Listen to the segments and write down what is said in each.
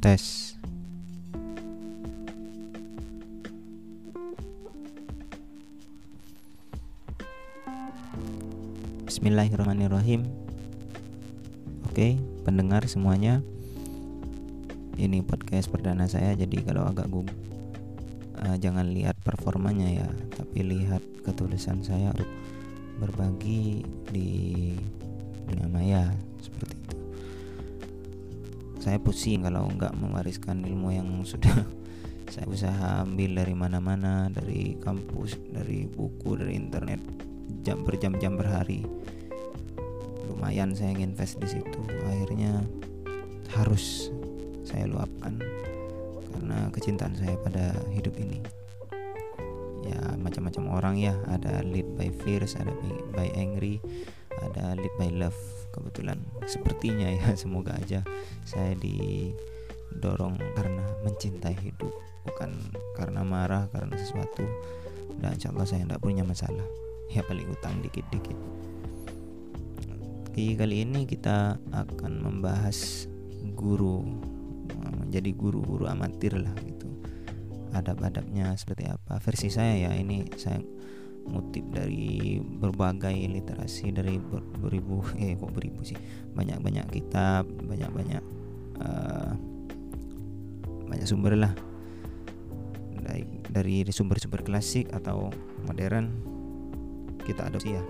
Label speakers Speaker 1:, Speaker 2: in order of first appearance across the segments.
Speaker 1: tes. Bismillahirrahmanirrahim. Oke pendengar semuanya. Ini podcast perdana saya Jadi kalau agak gugup uh, Jangan lihat performanya ya Tapi lihat ketulisan saya Untuk berbagi di dunia maya Seperti Saya pusing kalau nggak mewariskan ilmu yang sudah saya usaha ambil dari mana-mana dari kampus dari buku dari internet jam berjam-jam berhari. Lumayan saya invest di situ. Akhirnya harus saya luapkan karena kecintaan saya pada hidup ini. Ya macam-macam orang ya. Ada lead by fears ada by angry ada lead by love kebetulan sepertinya ya semoga aja saya didorong karena mencintai hidup bukan karena marah karena sesuatu. Dan insya Allah saya tidak punya masalah. Ya paling utang dikit-dikit. Oke kali ini kita akan membahas guru menjadi guru-guru amatir lah gitu. Adab-adabnya seperti apa. Versi saya ya ini saya ngutip dari berbagai literasi dari ber, beribu eh kok beribu sih? Banyak-banyak kitab banyak-banyak uh, banyak sumber lah. Dari sumber-sumber klasik atau modern kita adopsi ya.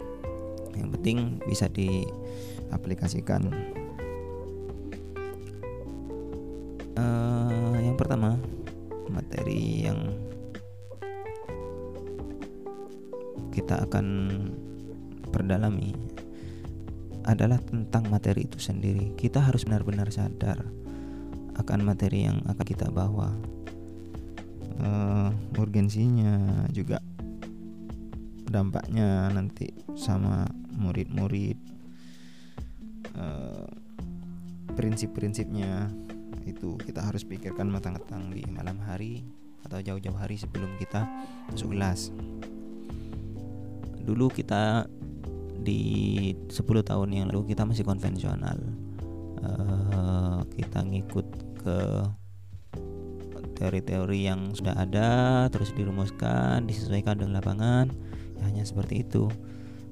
Speaker 1: Yang penting bisa diaplikasikan. Uh, yang pertama materi yang kita akan perdalami adalah tentang materi itu sendiri. Kita harus benar-benar sadar akan materi yang akan kita bawa. Uh, urgensinya juga dampaknya nanti sama murid-murid uh, prinsip-prinsipnya itu kita harus pikirkan matang-matang di malam hari atau jauh-jauh hari sebelum kita masuk kelas dulu kita di 10 tahun yang lalu kita masih konvensional. Uh, kita ngikut ke teori-teori yang sudah ada terus dirumuskan disesuaikan dengan lapangan ya, hanya seperti itu.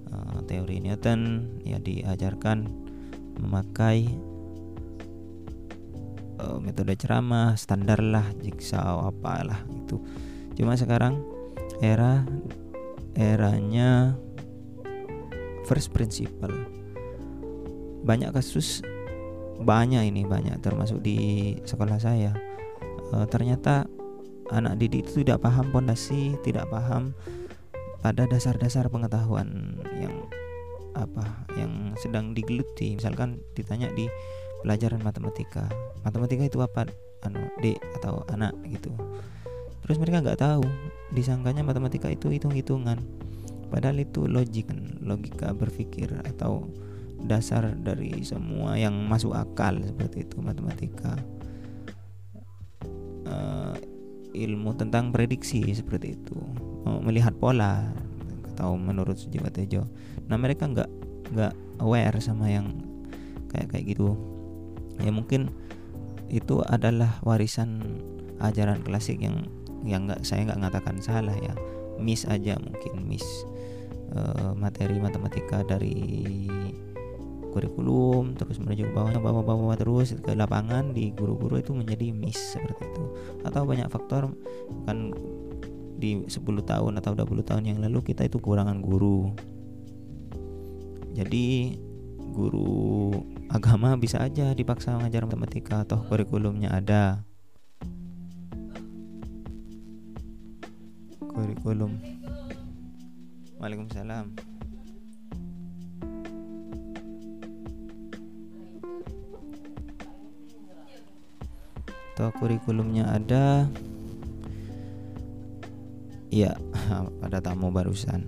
Speaker 1: Uh, teori Newton ya diajarkan memakai uh, metode ceramah standar lah jigsaw apalah itu cuma sekarang era eranya first principle banyak kasus banyak ini banyak termasuk di sekolah saya uh, ternyata anak didik itu tidak paham pondasi, tidak paham pada dasar-dasar pengetahuan yang apa yang sedang digeluti. Misalkan ditanya di pelajaran matematika, matematika itu apa? Anu, D atau anak gitu. Terus mereka nggak tahu, disangkanya matematika itu hitung-hitungan. Padahal itu logik, logika berpikir atau dasar dari semua yang masuk akal seperti itu matematika. Ilmu tentang prediksi seperti itu. Melihat pola atau menurut Sujiwo Tejo. Nah mereka nggak nggak aware sama yang kayak kayak gitu. Ya mungkin itu adalah warisan ajaran klasik yang yang nggak saya nggak mengatakan salah ya. Miss aja mungkin miss uh, materi matematika dari kurikulum terus menuju ke bawahnya bawah-bawah terus ke lapangan di guru-guru itu menjadi miss seperti itu. Atau banyak faktor kan di 10 tahun atau 20 tahun yang lalu kita itu kekurangan guru. Jadi guru agama bisa aja dipaksa mengajar matematika atau kurikulumnya ada kurikulum Waalaikumsalam. Atau kurikulumnya ada. Ya pada tamu barusan.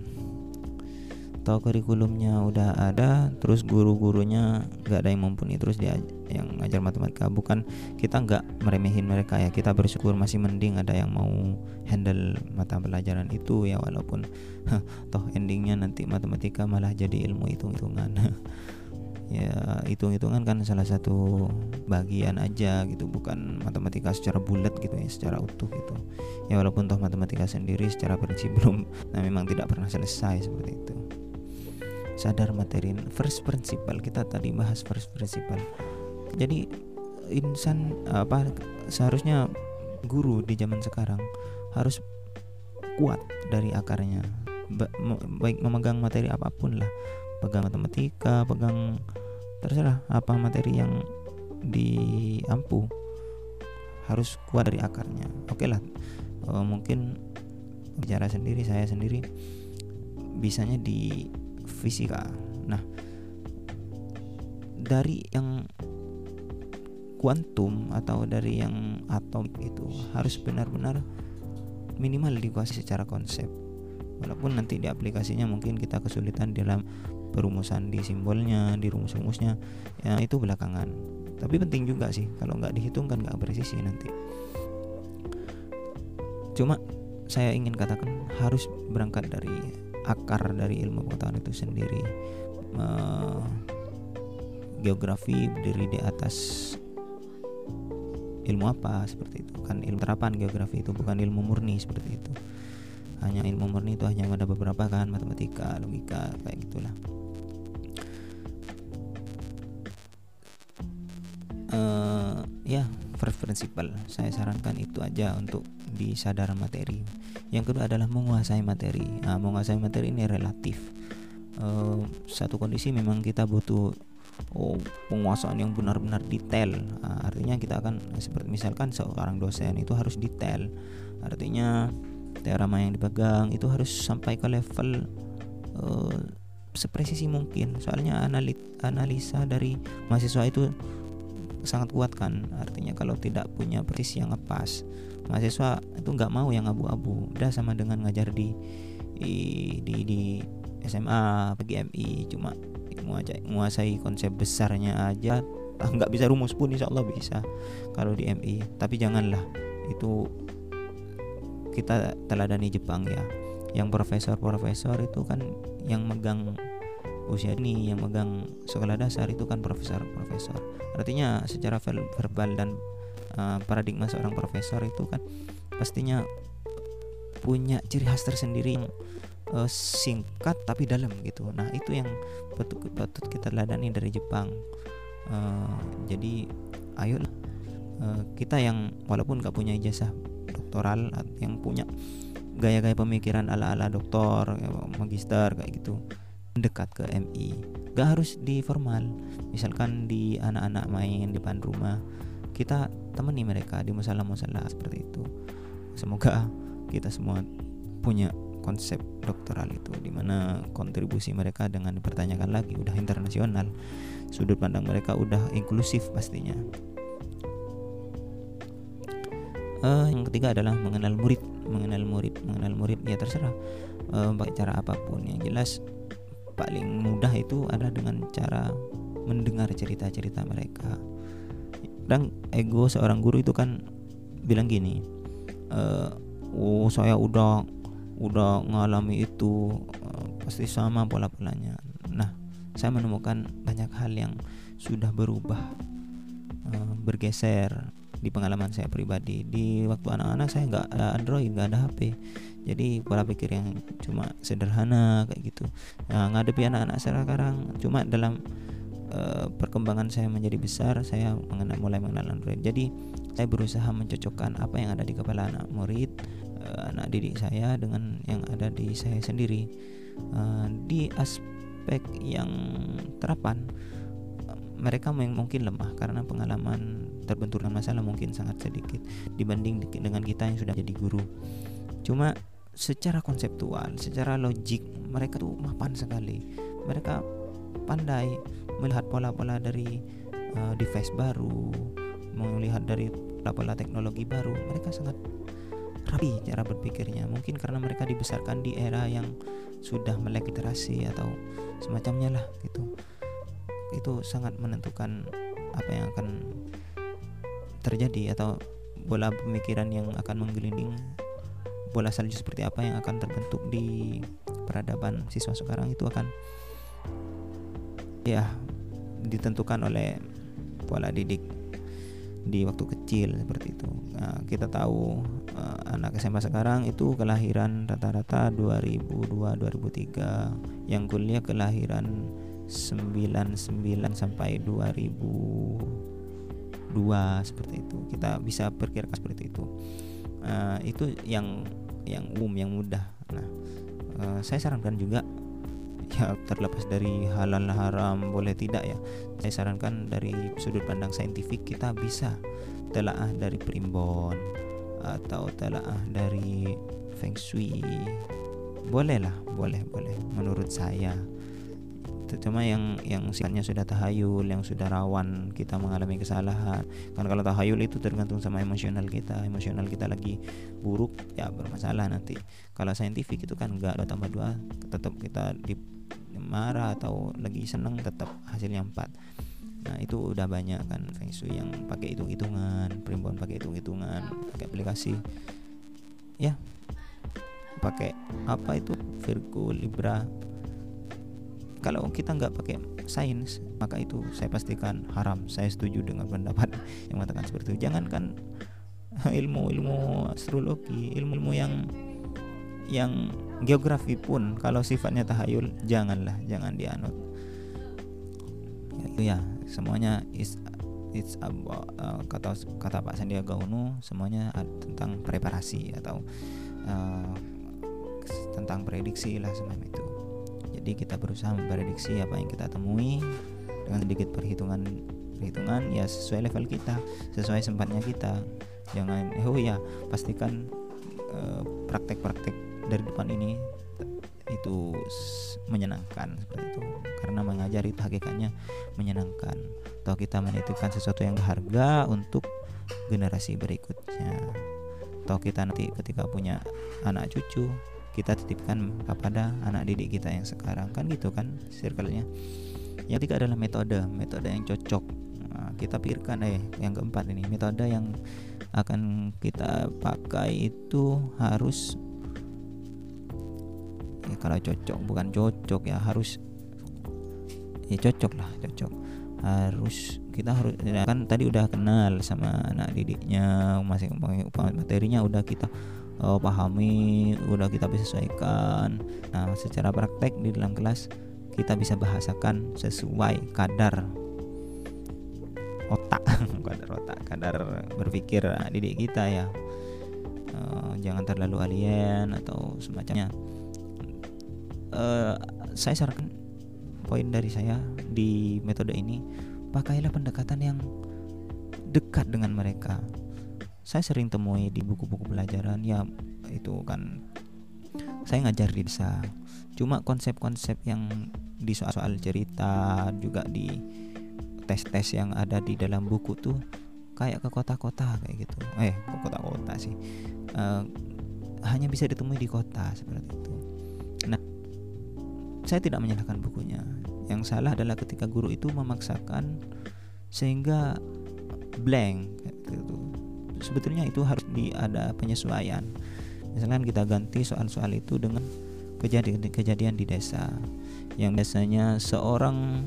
Speaker 1: Atau kurikulumnya udah ada terus guru-gurunya nggak ada yang mumpuni terus dia yang ngajar matematika. Bukan kita nggak meremehin mereka ya. Kita bersyukur masih mending ada yang mau handle mata pelajaran itu ya walaupun toh endingnya nanti matematika malah jadi ilmu hitung-hitungan. Ya hitung-hitungan kan salah satu bagian aja gitu bukan matematika secara bulat gitu ya secara utuh gitu. Ya walaupun toh matematika sendiri secara prinsip belum nah memang tidak pernah selesai seperti itu. Sadar materi first principle. Kita tadi bahas first principle jadi insan apa seharusnya guru di zaman sekarang harus kuat dari akarnya. Baik memegang materi apa pun lah. Pegang matematika pegang terserah apa materi yang diampu harus kuat dari akarnya. Oke lah uh, mungkin bicara sendiri saya sendiri bisanya di fisika. Nah dari yang kuantum atau dari yang atom itu harus benar-benar minimal dikuasai secara konsep. Walaupun nanti di aplikasinya mungkin kita kesulitan dalam perumusan di simbolnya di rumus-rumusnya ya itu belakangan. Tapi penting juga sih kalau nggak dihitung kan nggak presisi nanti. Cuma saya ingin katakan harus berangkat dari akar dari ilmu pengetahuan itu sendiri. Geografi berdiri di atas ilmu apa? Seperti itu. Kan ilmu terapan geografi itu bukan ilmu murni seperti itu. Hanya ilmu murni itu hanya ada beberapa kan matematika logika kayak gitulah. Uh, ya first principle. Saya sarankan itu aja untuk disadar materi. Yang kedua adalah menguasai materi. Nah, menguasai materi ini relatif. Uh, satu kondisi memang kita butuh oh, penguasaan yang benar-benar detail. Nah, artinya kita akan seperti misalkan seorang dosen itu harus detail. Artinya teorema yang dipegang itu harus sampai ke level uh, sepresisi mungkin. Soalnya analit, analisa dari mahasiswa itu sangat kuat kan. Artinya kalau tidak punya presisi yang ngepas mahasiswa itu nggak mau yang abu-abu. Udah sama dengan ngajar di di di, di SMA PGMI cuma menguasai konsep besarnya aja. Nggak bisa rumus pun insya Allah bisa kalau di MI tapi janganlah itu kita teladani Jepang ya. Yang profesor-profesor itu kan yang megang usia ini yang megang sekolah dasar itu kan profesor-profesor. Artinya secara verbal dan uh, paradigma seorang profesor itu kan pastinya punya ciri khas tersendiri. yang uh, singkat tapi dalam gitu. Nah itu yang patut patut kita ladani dari Jepang. Uh, jadi ayo uh, kita yang walaupun gak punya ijazah doktoral yang punya gaya-gaya pemikiran ala-ala doktor magister kayak gitu dekat ke MI gak harus di formal. Misalkan di anak-anak main di depan rumah kita temani mereka di musola-musola seperti itu. Semoga kita semua punya konsep doktoral itu di mana kontribusi mereka dengan dipertanyakan lagi udah internasional. Sudut pandang mereka udah inklusif pastinya. Uh, yang ketiga adalah mengenal murid mengenal murid mengenal murid ya terserah. Uh, pakai cara apa pun yang jelas paling mudah itu adalah dengan cara mendengar cerita-cerita mereka. Dan ego seorang guru itu kan bilang gini e, oh saya udah udah ngalami itu uh, pasti sama pola-polanya. Nah saya menemukan banyak hal yang sudah berubah uh, bergeser di pengalaman saya pribadi. Di waktu anak-anak saya nggak ada Android nggak ada HP jadi pola pikir yang cuma sederhana kayak gitu. Nah, ngadepi anak-anak sekarang cuma dalam uh, perkembangan saya menjadi besar saya mengenal mulai mengenal Android. Jadi saya berusaha mencocokkan apa yang ada di kepala anak murid uh, anak didik saya dengan yang ada di saya sendiri uh, di aspek yang terapan mereka mungkin lemah karena pengalaman terbenturkan masalah mungkin sangat sedikit dibanding dengan kita yang sudah jadi guru. Cuma secara konseptual, secara logik mereka tuh mapan sekali. Mereka pandai melihat pola-pola dari uh, device baru, melihat dari pola-pola teknologi baru. Mereka sangat rapi cara berpikirnya. Mungkin karena mereka dibesarkan di era yang sudah melek literasi atau semacamnya lah gitu. Itu sangat menentukan apa yang akan terjadi atau bola pemikiran yang akan menggelinding bola salju seperti apa yang akan terbentuk di peradaban siswa sekarang itu akan ya ditentukan oleh pola didik di waktu kecil seperti itu. Nah, kita tahu uh, anak SMA sekarang itu kelahiran rata-rata 2002 2003, yang kuliah kelahiran 99 sampai 2002 seperti itu. Kita bisa perkirakan seperti itu. Uh, itu yang yang umum yang mudah. Nah, uh, saya sarankan juga ya terlepas dari halal haram boleh tidak ya? Saya sarankan dari sudut pandang saintifik kita bisa telaah dari primbon atau telaah dari feng shui. Bolehlah boleh boleh menurut saya. Cuma yang yang sifatnya sudah tahayul yang sudah rawan kita mengalami kesalahan. Kan kalau tahayul itu tergantung sama emosional kita. Emosional kita lagi buruk ya bermasalah nanti. Kalau saintifik itu kan enggak dua tambah dua tetap kita di marah atau lagi seneng tetap hasilnya 4 nah itu udah banyak kan feng shui yang pakai hitung hitungan primbon pakai hitung hitungan pakai aplikasi. Ya pakai apa itu? Virgo Libra. Kalau kita nggak pakai sains maka itu saya pastikan haram. Saya setuju dengan pendapat yang mengatakan seperti itu. Jangankan ilmu ilmu astrologi ilmu ilmu yang yang geografi pun kalau sifatnya tahayul janganlah jangan dianut. Itu ya semuanya is it's about, uh, kata kata Pak Sandiaga Uno semuanya tentang preparasi atau uh, tentang prediksi lah semacam itu. Jadi kita berusaha memprediksi apa yang kita temui dengan sedikit perhitungan perhitungan ya sesuai level kita sesuai sempatnya kita. Jangan oh ya pastikan uh, praktek-praktek dari depan ini itu menyenangkan seperti itu. Karena mengajar itu hakikatnya menyenangkan. Atau kita menitipkan sesuatu yang berharga untuk generasi berikutnya. Atau kita nanti ketika punya anak cucu kita titipkan kepada anak didik kita yang sekarang. Kan gitu kan circle-nya. Yang ketiga adalah metode. Metode yang cocok. Nah, kita pikirkan eh yang keempat ini. Metode yang akan kita pakai itu harus ya kalau cocok. Bukan cocok ya harus ya cocok lah cocok. Harus kita harus ya kan tadi udah kenal sama anak didiknya masing materinya udah kita oh, pahami udah kita bisa sesuaikan. Nah secara praktek di dalam kelas kita bisa bahasakan sesuai kadar otak kadar otak kadar berpikir didik kita ya. Uh, jangan terlalu alien atau semacamnya uh, saya sarankan poin dari saya di metode ini pakailah pendekatan yang dekat dengan mereka. Saya sering temui di buku-buku pelajaran ya itu kan saya ngajar di desa. Cuma konsep-konsep yang di soal-soal cerita juga di tes-tes yang ada di dalam buku tuh kayak ke kota-kota kayak gitu. Eh ke kota-kota sih? Uh, hanya bisa ditemui di kota seperti itu saya tidak menyalahkan bukunya. Yang salah adalah ketika guru itu memaksakan sehingga blank gitu. Sebetulnya itu harus di ada penyesuaian. Misalkan kita ganti soal-soal itu dengan kejadian-kejadian di desa yang biasanya seorang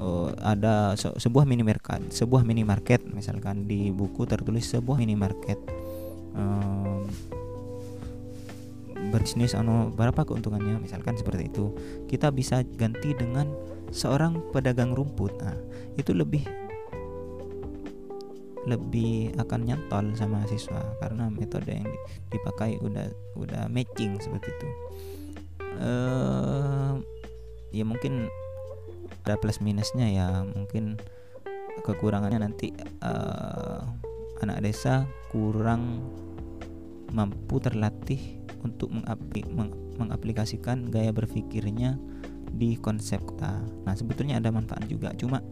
Speaker 1: uh, ada se sebuah minimarket, sebuah minimarket misalkan di buku tertulis sebuah minimarket um, berbisnis anu berapa keuntungannya? Misalkan seperti itu. Kita bisa ganti dengan seorang pedagang rumput. Nah itu lebih lebih akan nyantol sama siswa karena metode yang dipakai udah udah matching seperti itu. Uh, ya mungkin ada plus minusnya ya. Mungkin kekurangannya nanti uh, anak desa kurang mampu terlatih untuk mengaplikasikan gaya berpikirnya di konsep kota. Nah, sebetulnya ada manfaat juga, cuma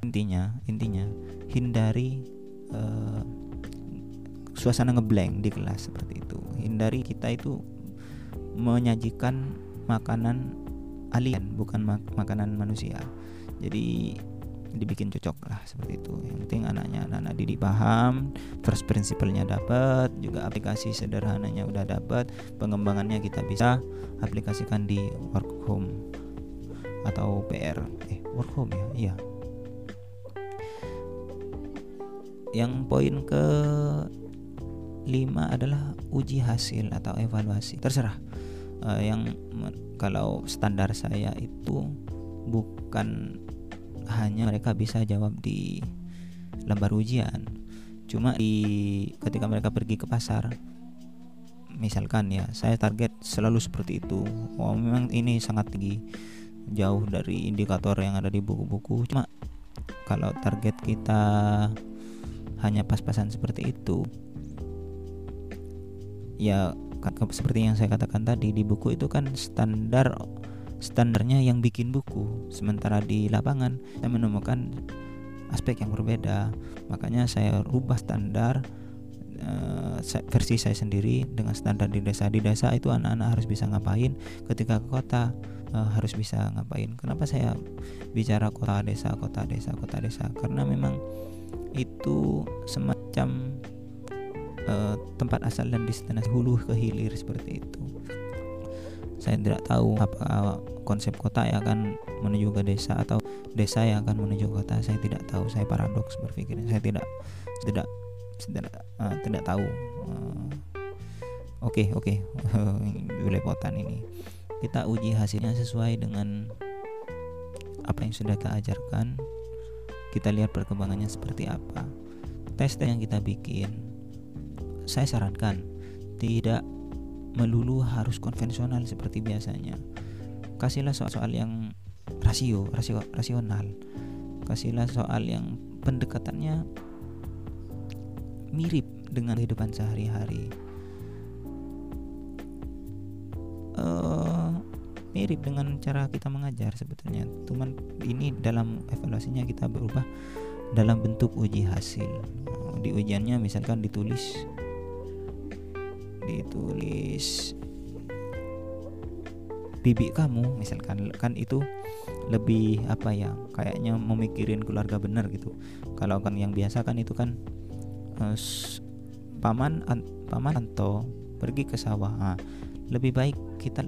Speaker 1: intinya intinya hindari uh, suasana ngeblank di kelas seperti itu. Hindari kita itu menyajikan makanan alien bukan mak makanan manusia. Jadi dibikin cocok lah seperti itu. Yang penting anaknya anak-anak didik paham first prinsipalnya dapat juga aplikasi sederhananya udah dapat pengembangannya kita bisa aplikasikan di work home atau PR eh work home ya? Iya. Yang poin ke lima adalah uji hasil atau evaluasi. Terserah. Uh, yang kalau standar saya itu bukan hanya mereka bisa jawab di lembar ujian. Cuma di ketika mereka pergi ke pasar misalkan ya saya target selalu seperti itu. Oh memang ini sangat tinggi jauh dari indikator yang ada di buku-buku. Cuma kalau target kita hanya pas-pasan seperti itu ya seperti yang saya katakan tadi di buku itu kan standar standarnya yang bikin buku. Sementara di lapangan saya menemukan aspek yang berbeda. Makanya saya rubah standar uh, versi saya sendiri dengan standar di desa. Di desa itu anak-anak harus bisa ngapain? Ketika ke kota uh, harus bisa ngapain? Kenapa saya bicara kota desa kota desa kota desa? Karena memang itu semacam uh, tempat asal dan destinasi hulu ke hilir seperti itu. Saya tidak tahu apa konsep kota yang akan menuju ke desa atau desa yang akan menuju ke kota. Saya tidak tahu. Saya paradoks berpikir. Saya tidak tidak tidak uh, tidak tahu. Oke uh, oke okay, okay. ini kita uji hasilnya sesuai dengan apa yang sudah kita ajarkan kita lihat perkembangannya seperti apa tes yang kita bikin saya sarankan tidak melulu harus konvensional seperti biasanya. Kasihlah soal-soal yang rasio, rasio rasional. Kasihlah soal yang pendekatannya mirip dengan kehidupan sehari-hari. Uh, mirip dengan cara kita mengajar sebetulnya. Cuman ini dalam evaluasinya kita berubah dalam bentuk uji hasil. Di ujiannya misalkan ditulis ditulis bibik kamu misalkan. Kan itu lebih apa ya kayaknya memikirin keluarga benar gitu. Kalau kan yang biasa kan itu kan uh, paman an, paman Anto pergi ke sawah. Nah, lebih baik kita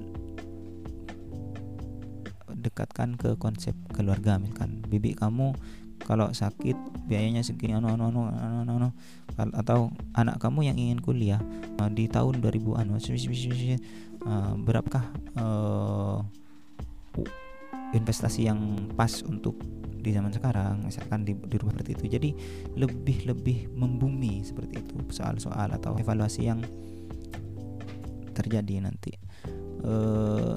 Speaker 1: dekatkan ke konsep keluarga misalkan. Bibi kamu kalau sakit biayanya segini anu anu anu anu anu, anu. atau anak kamu yang ingin kuliah uh, di tahun 2000 anu uh, berapakah uh, investasi yang pas untuk di zaman sekarang misalkan di, di rumah seperti itu jadi lebih lebih membumi seperti itu soal-soal atau evaluasi yang terjadi nanti uh,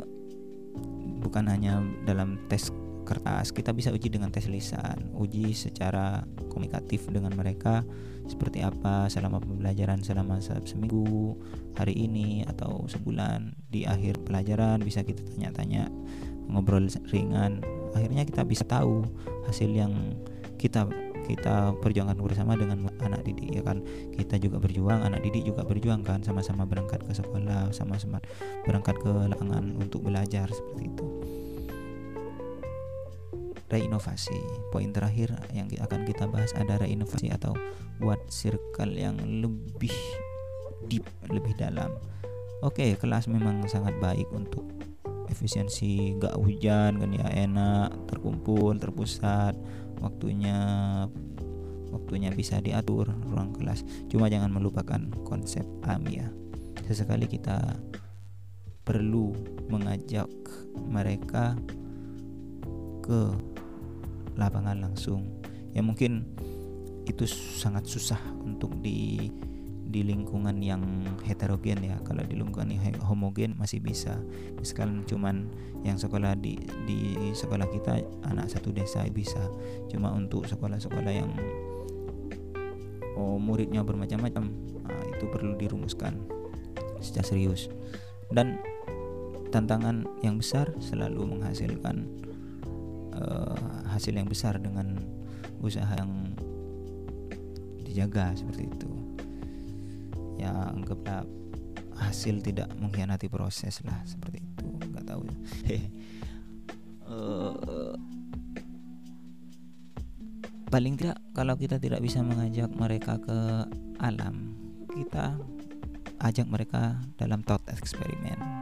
Speaker 1: bukan hanya dalam tes kertas kita bisa uji dengan tes lisan uji secara komunikatif dengan mereka seperti apa selama pembelajaran selama seminggu hari ini atau sebulan. Di akhir pelajaran bisa kita tanya-tanya ngobrol ringan. Akhirnya kita bisa tahu hasil yang kita kita perjuangkan bersama dengan anak didik ya kan? Kita juga berjuang anak didik juga berjuang kan? Sama-sama berangkat ke sekolah sama-sama berangkat ke lapangan untuk belajar seperti itu reinovasi. Poin terakhir yang akan kita bahas ada reinovasi atau buat circle yang lebih deep lebih dalam. Oke kelas memang sangat baik untuk efisiensi gak hujan kan ya enak terkumpul terpusat waktunya waktunya bisa diatur ruang kelas. Cuma jangan melupakan konsep AMI ya sesekali kita perlu mengajak mereka ke lapangan langsung. Ya mungkin itu sangat susah untuk di di lingkungan yang heterogen ya. Kalau di lingkungan yang homogen masih bisa. Misalkan cuman yang sekolah di di sekolah kita anak satu desa bisa. Cuma untuk sekolah-sekolah yang oh, muridnya bermacam-macam nah, itu perlu dirumuskan secara serius. Dan tantangan yang besar selalu menghasilkan uh, hasil yang besar dengan usaha yang dijaga seperti itu. Ya anggaplah hasil tidak mengkhianati proses lah seperti itu. Nggak tahu ya. Uh, paling tidak kalau kita tidak bisa mengajak mereka ke alam kita ajak mereka dalam thought eksperimen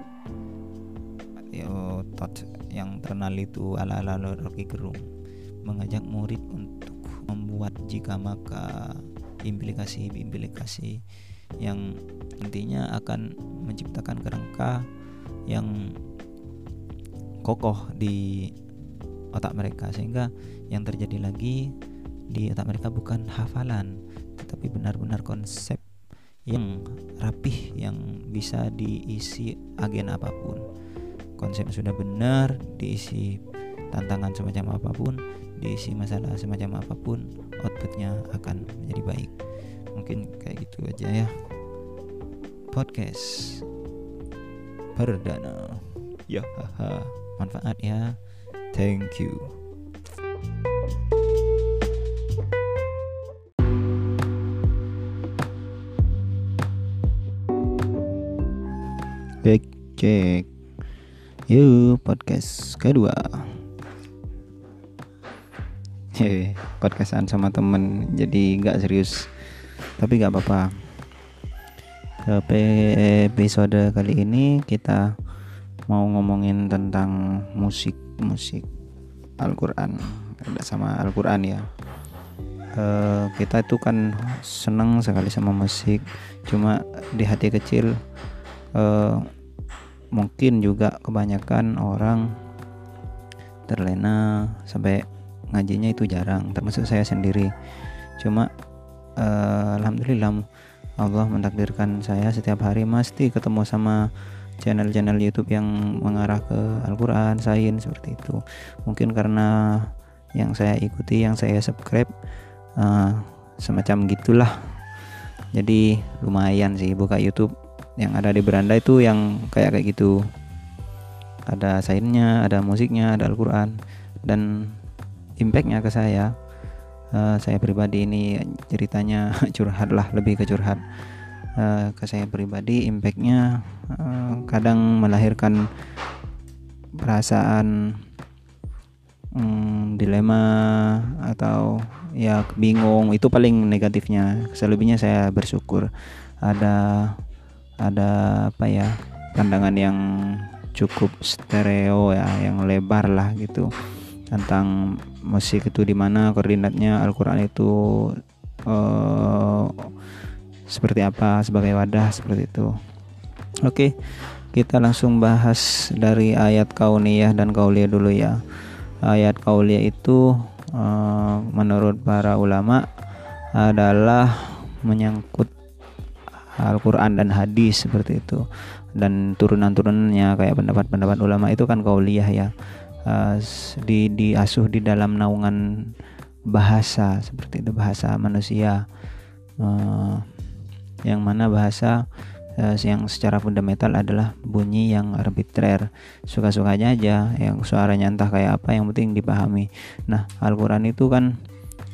Speaker 1: Thought yang terkenal itu ala-ala Rocky Gerung. Mengajak murid untuk membuat jika maka implikasi-implikasi yang nantinya akan menciptakan kerangka yang kokoh di otak mereka. Sehingga yang terjadi lagi di otak mereka bukan hafalan tetapi benar-benar konsep yang rapih yang bisa diisi agen apa pun konsep sudah benar diisi tantangan semacam apa pun diisi masalah semacam apa pun outputnya akan menjadi baik. Mungkin kayak gitu aja ya. Podcast perdana. Ya haha. Manfaat ya. Thank you. Cek cek yuk podcast kedua. Hehe podcastan sama temen. Jadi nggak serius tapi nggak apa-apa. Ke episode kali ini kita mau ngomongin tentang musik musik Al-Quran sama Al-Quran ya. Uh, kita itu kan seneng sekali sama musik. Cuma di hati kecil uh, mungkin juga kebanyakan orang terlena sampai ngajinya itu jarang termasuk saya sendiri cuma uh, alhamdulillah Allah mentakdirkan saya setiap hari mesti ketemu sama channel-channel YouTube yang mengarah ke Al-Quran, sains seperti itu. Mungkin karena yang saya ikuti, yang saya subscribe uh, semacam gitulah. Jadi lumayan sih buka YouTube yang ada di beranda itu yang kayak kayak gitu. Ada sainsnya, ada musiknya, ada Al-Quran. Dan impactnya ke saya uh, saya pribadi ini ceritanya curhat lah lebih ke curhat. Uh, ke saya pribadi impactnya uh, kadang melahirkan perasaan um, dilema atau ya bingung. Itu paling negatifnya. Selebihnya saya bersyukur. Ada ada apa ya pandangan yang cukup stereo ya yang lebar lah gitu tentang musik itu di mana koordinatnya Al-Qur'an itu uh, seperti apa sebagai wadah seperti itu. Oke, kita langsung bahas dari ayat kauniyah dan kauliyah dulu ya. Ayat kauliyah itu uh, menurut para ulama adalah menyangkut Al-Quran dan hadis seperti itu. Dan turunan-turunannya kayak pendapat-pendapat ulama itu kan kauliyah ya. Uh, di diasuh di dalam naungan bahasa seperti itu bahasa manusia. Uh, yang mana bahasa uh, yang secara fundamental adalah bunyi yang arbitrer. Suka-sukanya aja yang suaranya entah kayak apa yang penting dipahami. Nah Al-Quran itu kan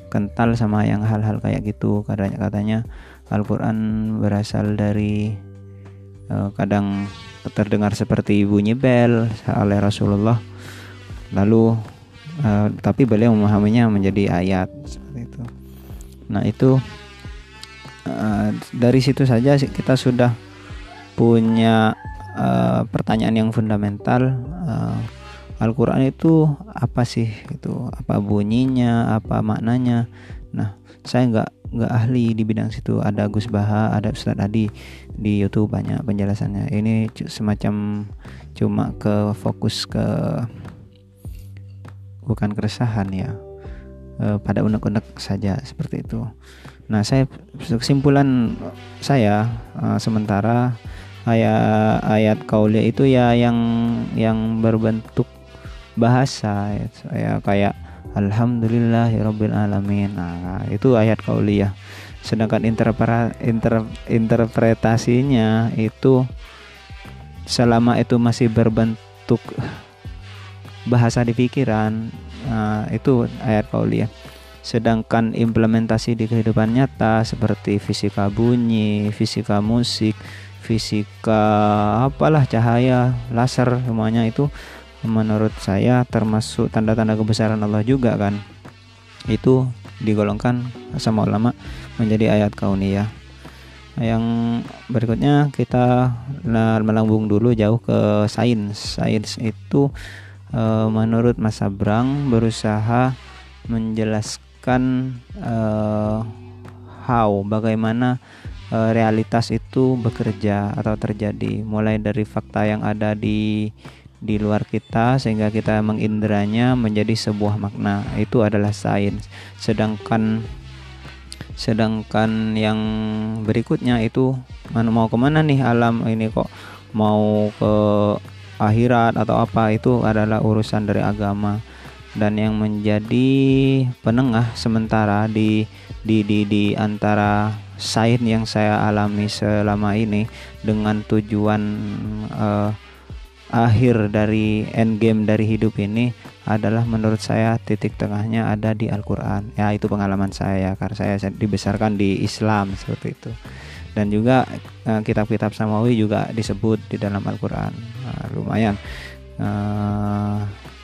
Speaker 1: kental sama yang hal-hal kayak gitu katanya katanya Al-Quran berasal dari uh, kadang terdengar seperti bunyi bel oleh Rasulullah. Lalu uh, tapi beliau memahaminya menjadi ayat seperti itu. Nah itu uh, dari situ saja kita sudah punya uh, pertanyaan yang fundamental uh, Al-Quran itu apa sih? Itu apa bunyinya? Apa maknanya? Nah saya nggak nggak ahli di bidang situ ada Gus Baha ada Ustadz Adi di YouTube banyak penjelasannya ini semacam cuma ke fokus ke bukan keresahan ya e, pada unek-unek saja seperti itu. Nah, saya kesimpulan saya e, sementara ayat ayat kaulia itu ya yang yang berbentuk bahasa ya kayak alhamdulillahirabbil alamin. Nah, itu ayat kaulia. Sedangkan interpre, inter, interpretasinya itu selama itu masih berbentuk bahasa di pikiran nah, itu ayat kauliah sedangkan implementasi di kehidupan nyata seperti fisika bunyi, fisika musik, fisika apalah cahaya, laser semuanya itu menurut saya termasuk tanda-tanda kebesaran Allah juga kan. Itu digolongkan sama ulama menjadi ayat kauniyah. yang berikutnya kita melambung dulu jauh ke sains sains itu uh, menurut Mas Abrang berusaha menjelaskan uh, how bagaimana uh, realitas itu bekerja atau terjadi mulai dari fakta yang ada di di luar kita sehingga kita mengindranya menjadi sebuah makna. Itu adalah sains. Sedangkan sedangkan yang berikutnya itu mana mau ke mana nih alam ini kok? Mau ke akhirat atau apa? Itu adalah urusan dari agama. Dan yang menjadi penengah sementara di di di di antara sains yang saya alami selama ini dengan tujuan uh, akhir dari end game dari hidup ini adalah menurut saya titik tengahnya ada di Al-Qur'an. Ya, itu pengalaman saya karena saya dibesarkan di Islam seperti itu. Dan juga eh, kitab-kitab samawi juga disebut di dalam Al-Qur'an. Nah, lumayan uh,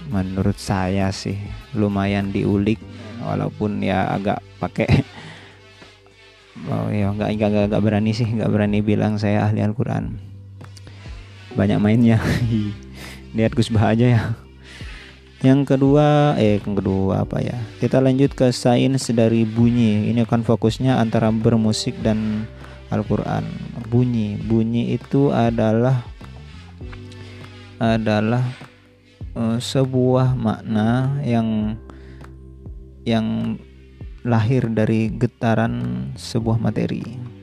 Speaker 1: menurut saya sih lumayan diulik walaupun ya agak pakai oh ya nggak nggak nggak berani sih nggak berani bilang saya ahli Al-Quran banyak mainnya. Lihat Gus Bah aja ya. Yang kedua eh yang kedua apa ya? Kita lanjut ke sains dari bunyi. Ini akan fokusnya antara bermusik dan Al-Quran. Bunyi. Bunyi itu adalah adalah uh, sebuah makna yang yang lahir dari getaran sebuah materi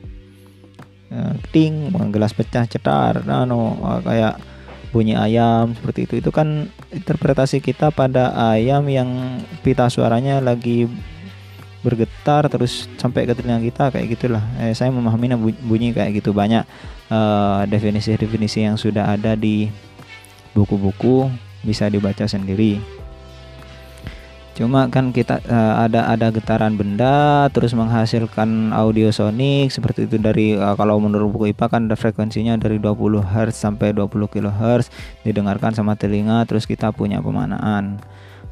Speaker 1: ting gelas pecah cetar nano uh, kayak bunyi ayam seperti itu. Itu kan interpretasi kita pada ayam yang pita suaranya lagi bergetar terus sampai ke telinga kita kayak gitulah. Eh, saya memahaminya bunyi kayak gitu. Banyak uh, definisi-definisi yang sudah ada di buku-buku bisa dibaca sendiri cuma kan kita uh, ada ada getaran benda terus menghasilkan audio sonik seperti itu dari uh, kalau menurut buku IPA kan ada frekuensinya dari 20 Hz sampai 20 kHz didengarkan sama telinga terus kita punya pemanaan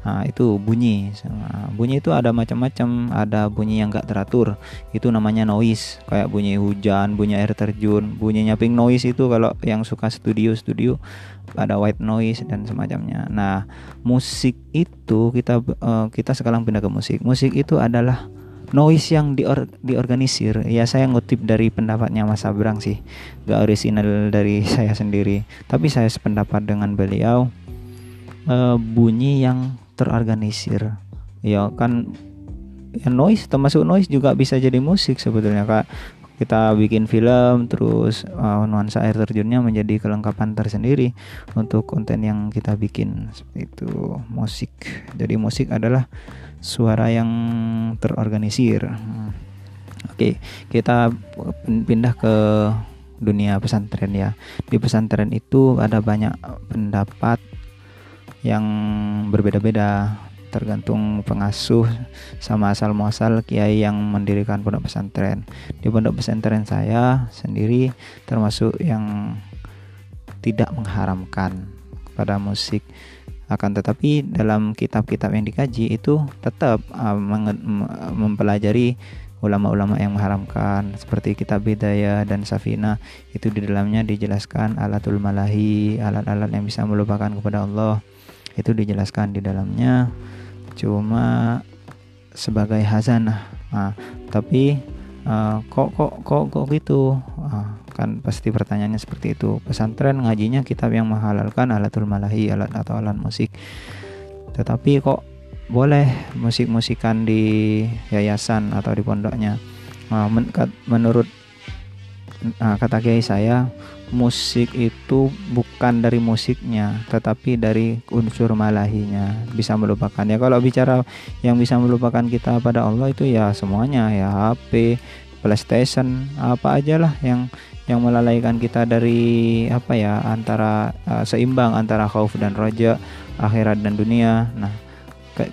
Speaker 1: Nah, itu bunyi. Nah, bunyi itu ada macam-macam, ada bunyi yang gak teratur. Itu namanya noise, kayak bunyi hujan, bunyi air terjun, bunyinya pink noise itu kalau yang suka studio-studio ada white noise dan semacamnya. Nah, musik itu kita uh, kita sekarang pindah ke musik. Musik itu adalah noise yang dior diorganisir. Ya saya ngutip dari pendapatnya Mas Abrang sih, gak original dari saya sendiri. Tapi saya sependapat dengan beliau. Uh, bunyi yang terorganisir. Ya kan ya noise termasuk noise juga bisa jadi musik sebetulnya kak. Kita bikin film terus uh, nuansa air terjunnya menjadi kelengkapan tersendiri untuk konten yang kita bikin. Seperti itu musik. Jadi musik adalah suara yang terorganisir. Hmm. oke kita pindah ke dunia pesantren ya. Di pesantren itu ada banyak pendapat yang berbeda-beda tergantung pengasuh sama asal muasal kiai yang mendirikan pondok pesantren. Di pondok pesantren saya sendiri termasuk yang tidak mengharamkan pada musik. Akan tetapi dalam kitab-kitab yang dikaji itu tetap uh, mempelajari ulama-ulama yang mengharamkan seperti kitab Bidayah dan Safina. Itu di dalamnya dijelaskan alatul malahi alat-alat yang bisa melupakan kepada Allah itu dijelaskan di dalamnya. Cuma sebagai hazanah nah, tapi uh, kok kok kok kok gitu? Uh, kan pasti pertanyaannya seperti itu. Pesantren ngajinya kitab yang menghalalkan alatul malahi alat atau alat musik. Tetapi kok boleh musik-musikan di yayasan atau di pondoknya? Uh, men menurut uh, kata kiai saya musik itu bukan dari musiknya tetapi dari unsur malahinya. Bisa melupakan. Ya kalau bicara yang bisa melupakan kita pada Allah itu ya semuanya ya HP PlayStation apa aja lah yang yang melalaikan kita dari apa ya antara uh, seimbang antara khauf dan roja akhirat dan dunia. Nah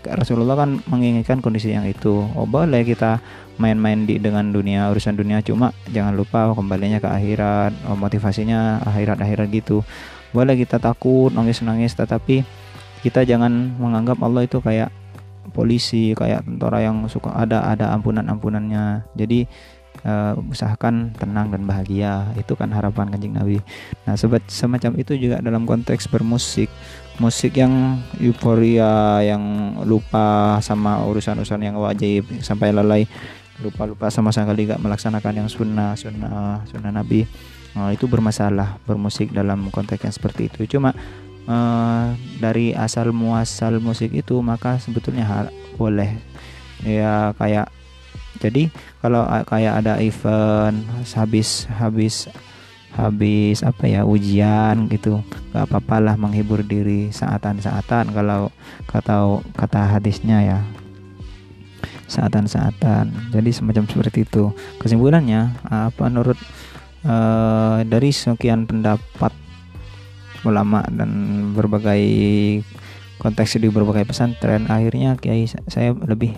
Speaker 1: Rasulullah kan menginginkan kondisi yang itu. Oh boleh kita main-main di dengan dunia urusan dunia. Cuma jangan lupa kembalinya ke akhirat oh, motivasinya akhirat-akhirat gitu. Boleh kita takut nangis-nangis tetapi kita jangan menganggap Allah itu kayak polisi kayak tentara yang suka ada ada ampunan-ampunannya. Jadi uh, usahakan tenang dan bahagia. Itu kan harapan kanjeng Nabi. Nah sobat semacam itu juga dalam konteks bermusik. Musik yang euforia yang lupa sama urusan-urusan yang wajib sampai lalai lupa-lupa sama sekali gak melaksanakan yang sunnah sunnah sunnah Nabi. Nah, itu bermasalah bermusik dalam konteks yang seperti itu. Cuma uh, dari asal muasal musik itu maka sebetulnya hal boleh. Ya kayak jadi kalau kayak ada event habis habis habis apa ya ujian gitu gak apa-apalah menghibur diri saatan-saatan kalau kata kata hadisnya ya saatan-saatan. Jadi semacam seperti itu. Kesimpulannya apa menurut uh, dari sekian pendapat ulama dan berbagai konteks di berbagai pesantren akhirnya kiai saya lebih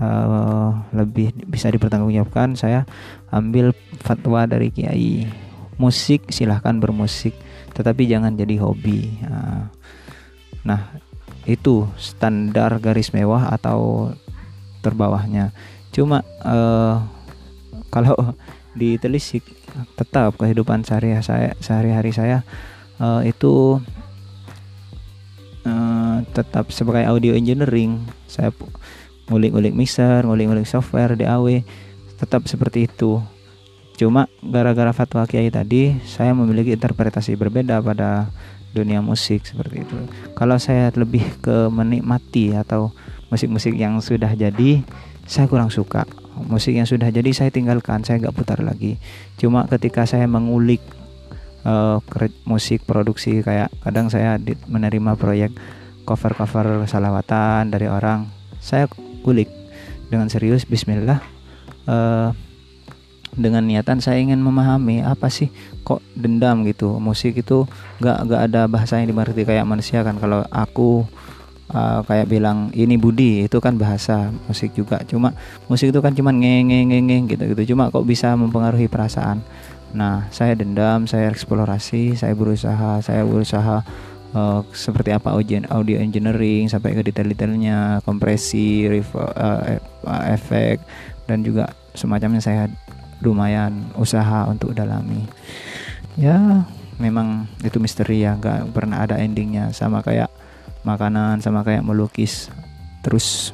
Speaker 1: uh, lebih bisa dipertanggungjawabkan. Saya ambil fatwa dari kiai. Musik silahkan bermusik tetapi jangan jadi hobi. Nah, nah itu standar garis mewah atau terbawahnya cuma uh, kalau ditelisik tetap kehidupan sehari saya sehari-hari saya uh, itu uh, tetap sebagai audio engineering saya ngulik-ngulik mixer, ngulik-ngulik software DAW, tetap seperti itu. Cuma gara-gara fatwa kiai tadi, saya memiliki interpretasi berbeda pada dunia musik seperti itu. Kalau saya lebih ke menikmati atau musik-musik yang sudah jadi, saya kurang suka. Musik yang sudah jadi saya tinggalkan, saya nggak putar lagi. Cuma ketika saya mengulik uh, musik produksi kayak kadang saya menerima proyek cover-cover salawatan dari orang, saya kulik dengan serius Bismillah uh, dengan niatan saya ingin memahami apa sih kok dendam gitu musik itu gak gak ada bahasa yang dimengerti kayak manusia kan kalau aku uh, kayak bilang ini budi itu kan bahasa musik juga. Cuma musik itu kan cuma ngeng ngeng gitu gitu cuma kok bisa mempengaruhi perasaan. Nah saya dendam saya eksplorasi saya berusaha saya berusaha uh, seperti apa audio, engineering sampai ke detail-detailnya kompresi uh, efek dan juga semacamnya. Saya lumayan usaha untuk dalami. Ya memang itu misteri ya. Nggak pernah ada endingnya. Sama kayak makanan sama kayak melukis terus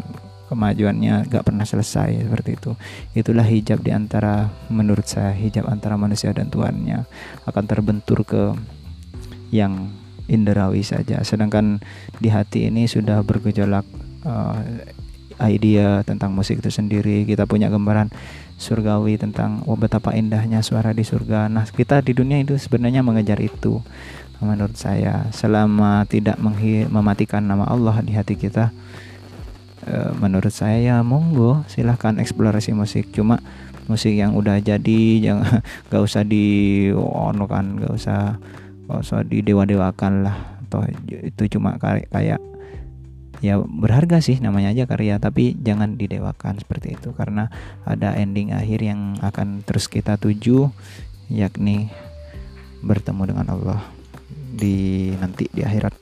Speaker 1: kemajuannya gak pernah selesai seperti itu. Itulah hijab di antara menurut saya hijab antara manusia dan tuannya akan terbentur ke yang inderawi saja. Sedangkan di hati ini sudah bergejolak uh, idea tentang musik itu sendiri. Kita punya gambaran surgawi tentang oh betapa indahnya suara di surga. Nah kita di dunia itu sebenarnya mengejar itu menurut saya. Selama tidak mematikan nama Allah di hati kita uh, menurut saya ya monggo silahkan eksplorasi musik. Cuma musik yang udah jadi jangan gak usah di ono kan gak usah gak usah didewa-dewakan lah. Atau itu cuma kayak kayak ya berharga sih namanya aja karya tapi jangan didewakan seperti itu. Karena ada ending akhir yang akan terus kita tuju yakni bertemu dengan Allah di nanti di akhirat.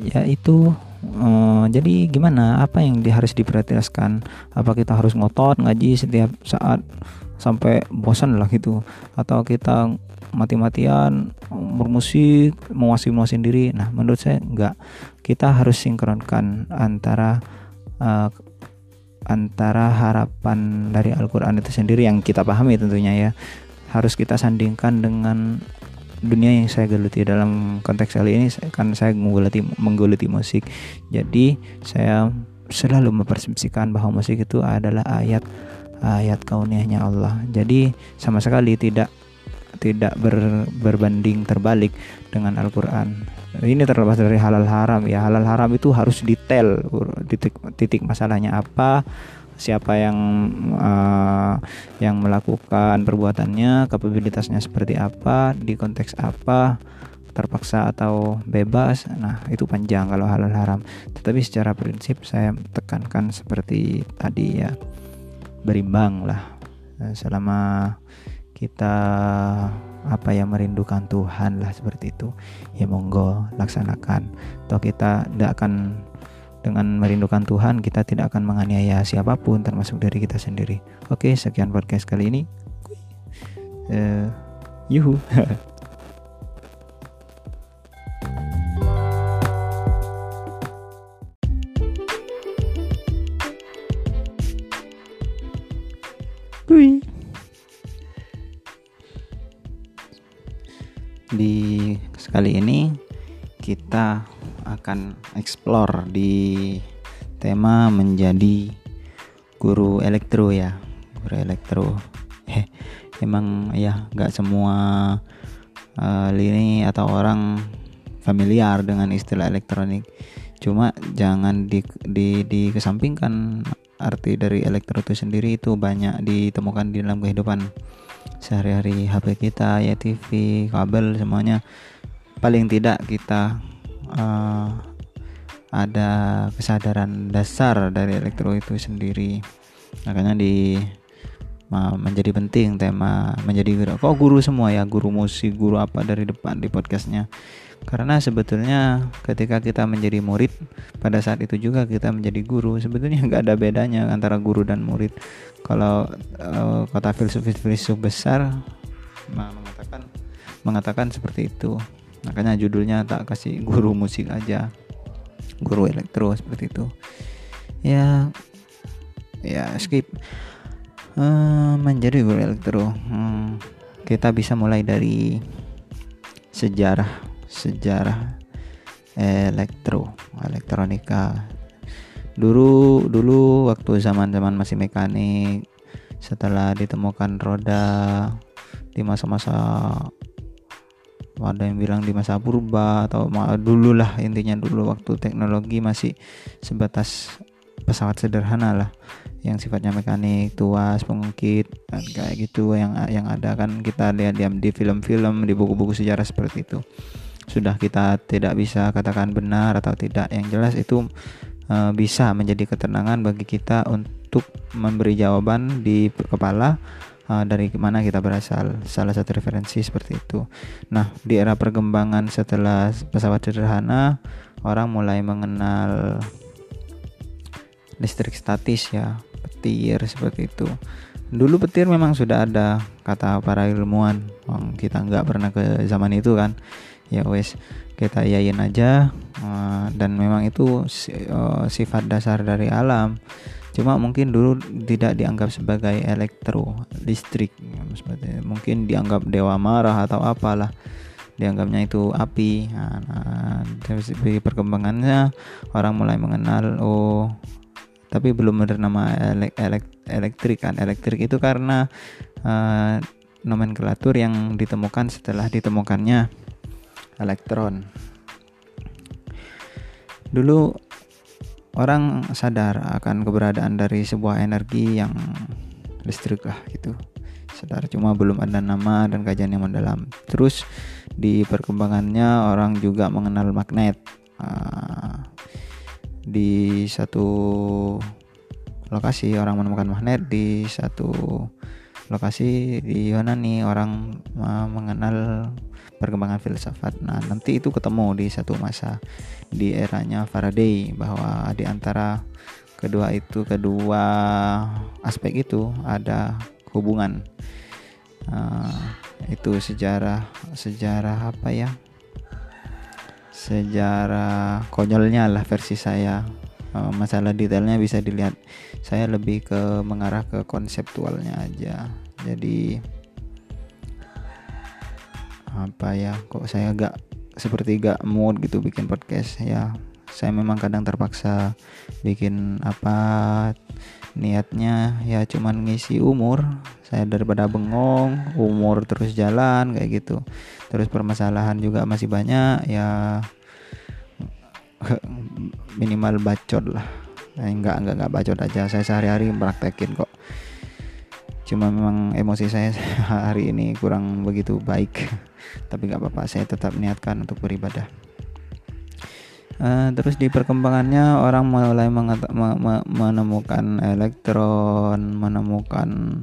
Speaker 1: Ya itu uh, jadi gimana? Apa yang di, harus diprioritaskan? Apa kita harus ngotot ngaji setiap saat sampai bosan lah gitu? Atau kita mati-matian bermusik memuaskan diri? Nah menurut saya enggak. Kita harus sinkronkan antara uh, antara harapan dari Al-Quran itu sendiri yang kita pahami tentunya ya harus kita sandingkan dengan dunia yang saya geluti dalam konteks kali ini kan saya menggeluti menggeluti musik jadi saya selalu mempersepsikan bahwa musik itu adalah ayat ayat kauniahnya Allah. Jadi sama sekali tidak tidak ber, berbanding terbalik dengan Al-Qur'an. Ini terlepas dari halal haram ya. Halal haram itu harus detail titik titik masalahnya apa, siapa yang uh, yang melakukan perbuatannya, kapabilitasnya seperti apa, di konteks apa, terpaksa atau bebas. Nah, itu panjang kalau halal haram. Tetapi secara prinsip saya tekankan seperti tadi ya berimbang lah eh, selama kita apa ya merindukan Tuhan lah seperti itu ya monggo laksanakan atau kita tidak akan dengan merindukan Tuhan kita tidak akan menganiaya siapa pun termasuk dari kita sendiri. Oke sekian podcast kali ini. Uh, yuhu. Di sekali ini kita akan explore di tema menjadi guru elektro ya. Guru elektro. Eh emang ya nggak semua uh, lini atau orang familiar dengan istilah elektronik. Cuma jangan di, di, dikesampingkan arti dari elektro itu sendiri itu banyak ditemukan di dalam kehidupan sehari-hari HP kita ya TV kabel semuanya. Paling tidak kita uh, ada kesadaran dasar dari elektro itu sendiri. Makanya di menjadi penting tema menjadi guru kok guru semua ya guru musik guru apa dari depan di podcastnya. Karena sebetulnya ketika kita menjadi murid pada saat itu juga kita menjadi guru sebetulnya nggak ada bedanya antara guru dan murid. Kalau uh, kata filsuf-filsuf besar mengatakan mengatakan seperti itu makanya judulnya tak kasih guru musik aja. Guru elektro seperti itu. Ya ya skip. Uh, menjadi guru elektro. Hmm, kita bisa mulai dari sejarah sejarah elektro elektronika. Dulu dulu waktu zaman zaman masih mekanik setelah ditemukan roda di masa-masa ada yang bilang di masa purba atau dulu lah intinya dulu waktu teknologi masih sebatas pesawat sederhana lah. Yang sifatnya mekanik tuas pengungkit dan kayak gitu yang yang ada kan kita lihat di film-film di buku-buku sejarah seperti itu. Sudah kita tidak bisa katakan benar atau tidak. Yang jelas itu e, bisa menjadi ketenangan bagi kita untuk memberi jawaban di kepala e, dari mana kita berasal. Salah satu referensi seperti itu. Nah di era perkembangan setelah pesawat sederhana orang mulai mengenal listrik statis ya petir seperti itu. Dulu petir memang sudah ada kata para ilmuwan. Kita nggak pernah ke zaman itu kan. Ya wes kita yain aja. Uh, dan memang itu uh, sifat dasar dari alam cuma mungkin dulu tidak dianggap sebagai elektro listrik mungkin dianggap dewa marah atau apalah dianggapnya itu api. Nah, nah dari perkembangannya orang mulai mengenal oh tapi belum bernama elek, elek, elektrik kan. Elektrik itu karena uh, nomenklatur yang ditemukan setelah ditemukannya elektron. Dulu orang sadar akan keberadaan dari sebuah energi yang listrik lah gitu. Sadar cuma belum ada nama dan kajian yang mendalam. Terus di perkembangannya orang juga mengenal magnet. Uh, di satu lokasi orang menemukan magnet di satu lokasi di Yunani orang mengenal perkembangan filsafat. Nah, nanti itu ketemu di satu masa di eranya Faraday bahwa di antara kedua itu kedua aspek itu ada hubungan. Uh, itu sejarah sejarah apa ya? sejarah konyolnya lah versi saya uh, masalah detailnya bisa dilihat saya lebih ke mengarah ke konseptualnya aja jadi apa ya kok saya gak seperti gak mood gitu bikin podcast? Ya saya memang kadang terpaksa bikin apa niatnya ya cuman ngisi umur. Saya daripada bengong umur terus jalan kayak gitu. Terus permasalahan juga masih banyak ya minimal bacot lah. Eh, enggak enggak enggak bacot aja. Saya sehari-hari praktekin kok cuma memang emosi saya hari ini kurang begitu baik tapi nggak apa-apa saya tetap niatkan untuk beribadah uh, terus di perkembangannya orang mulai menemukan elektron menemukan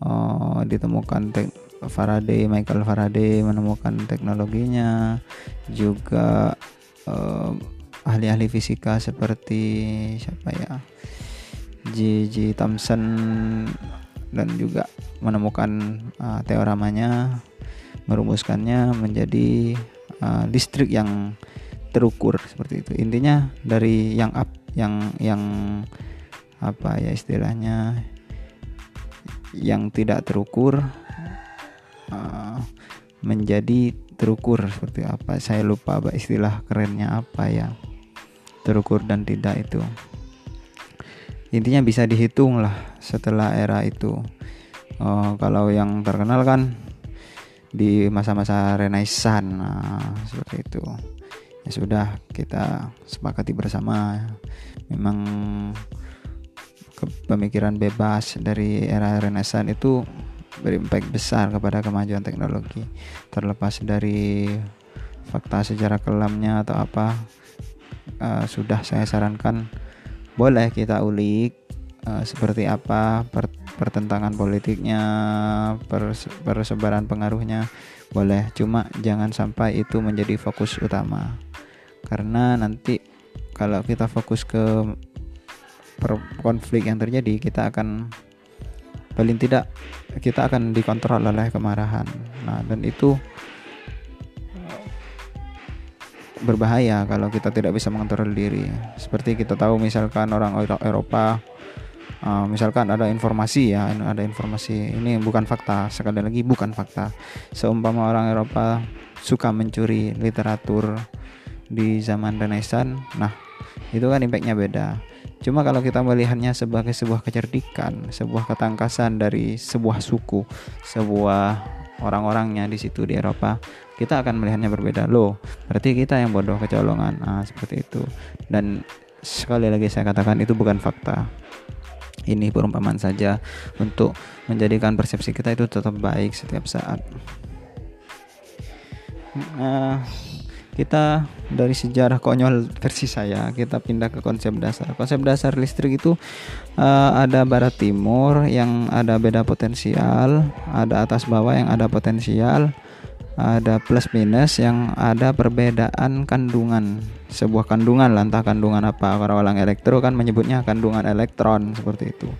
Speaker 1: uh, ditemukan Faraday, Michael Faraday menemukan teknologinya juga uh, ahli-ahli fisika seperti siapa ya J.J. Thomson dan juga menemukan uh, teoremanya merumuskannya menjadi uh, listrik yang terukur seperti itu. Intinya dari yang up yang yang apa ya istilahnya yang tidak terukur uh, menjadi terukur seperti apa. Saya lupa istilah kerennya apa ya. Terukur dan tidak itu intinya bisa dihitung lah setelah era itu. Uh, kalau yang terkenal kan di masa-masa Renaissance nah, seperti itu. Ya sudah kita sepakati bersama. Memang pemikiran bebas dari era Renaissance itu berimpact besar kepada kemajuan teknologi. Terlepas dari fakta sejarah kelamnya atau apa uh, sudah saya sarankan boleh kita ulik uh, seperti apa per pertentangan politiknya persebaran pengaruhnya. Boleh cuma jangan sampai itu menjadi fokus utama. Karena nanti kalau kita fokus ke konflik yang terjadi kita akan paling tidak kita akan dikontrol oleh kemarahan. Nah dan itu berbahaya kalau kita tidak bisa mengontrol diri. Seperti kita tahu misalkan orang Eropa uh, misalkan ada informasi ya ada informasi. Ini bukan fakta sekali lagi bukan fakta. Seumpama orang Eropa suka mencuri literatur di zaman Renaissance nah itu kan impactnya beda. Cuma kalau kita melihatnya sebagai sebuah kecerdikan sebuah ketangkasan dari sebuah suku sebuah orang-orangnya di situ di Eropa kita akan melihatnya berbeda loh berarti kita yang bodoh kecolongan nah, seperti itu dan sekali lagi saya katakan itu bukan fakta ini perumpamaan saja untuk menjadikan persepsi kita itu tetap baik setiap saat. Nah, kita dari sejarah konyol versi saya kita pindah ke konsep dasar. Konsep dasar listrik itu uh, ada barat timur yang ada beda potensial, ada atas bawah yang ada potensial, ada plus minus yang ada perbedaan kandungan. Sebuah kandungan lah entah kandungan apa? Kalau orang elektro kan menyebutnya kandungan elektron seperti itu.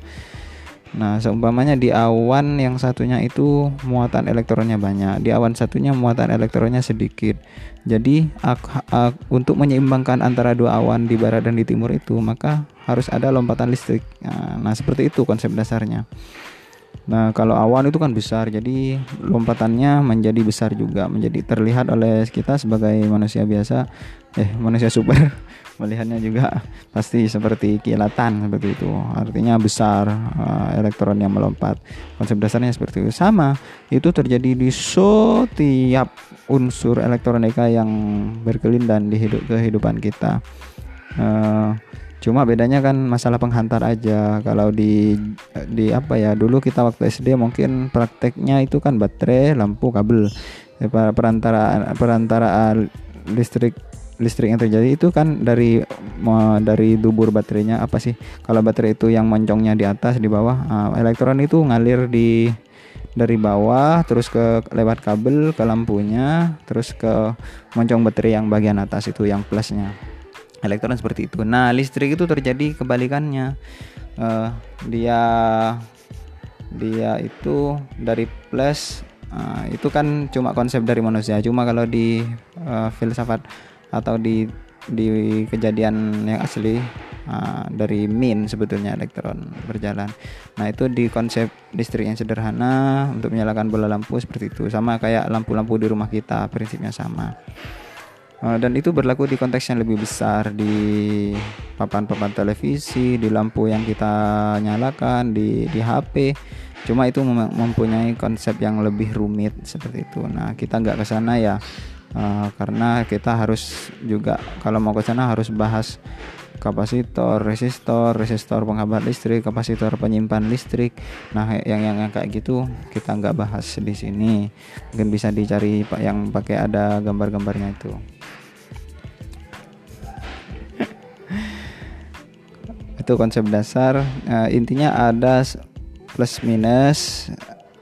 Speaker 1: Nah seumpamanya di awan yang satunya itu muatan elektronnya banyak. Di awan satunya muatan elektronnya sedikit. Jadi ak, ak, untuk menyeimbangkan antara dua awan di barat dan di timur itu maka harus ada lompatan listrik. Nah, nah seperti itu konsep dasarnya Nah, kalau awan itu kan besar, jadi lompatannya menjadi besar juga, menjadi terlihat oleh kita sebagai manusia biasa, eh manusia super melihatnya juga pasti seperti kilatan seperti itu. Artinya besar uh, elektron yang melompat. Konsep dasarnya seperti itu. Sama, itu terjadi di setiap unsur elektronika yang berkelindan di hidup kehidupan kita. Uh, cuma bedanya kan masalah penghantar aja. Kalau di di apa ya dulu kita waktu SD mungkin prakteknya itu kan baterai lampu kabel. Ya, perantara perantara listrik listrik yang terjadi itu kan dari dari dubur baterainya apa sih. Kalau baterai itu yang moncongnya di atas di bawah uh, elektron itu ngalir di dari bawah terus ke lewat kabel ke lampunya terus ke moncong baterai yang bagian atas itu yang plusnya elektron seperti itu. Nah, listrik itu terjadi kebalikannya. Uh, dia dia itu dari plus uh, itu kan cuma konsep dari manusia. Cuma kalau di uh, filsafat atau di di kejadian yang asli uh, dari min sebetulnya elektron berjalan. Nah itu di konsep listrik yang sederhana untuk menyalakan bola lampu seperti itu sama kayak lampu-lampu di rumah kita prinsipnya sama. Uh, dan itu berlaku di konteks yang lebih besar di papan-papan televisi, di lampu yang kita nyalakan, di di HP. Cuma itu mempunyai konsep yang lebih rumit seperti itu. Nah, kita nggak ke sana ya. Uh, karena kita harus juga kalau mau ke sana harus bahas kapasitor, resistor, resistor penghambat listrik, kapasitor penyimpan listrik. Nah, yang yang, yang kayak gitu kita nggak bahas di sini. Mungkin bisa dicari yang pakai ada gambar-gambarnya itu. Itu konsep dasar. Uh, intinya ada plus minus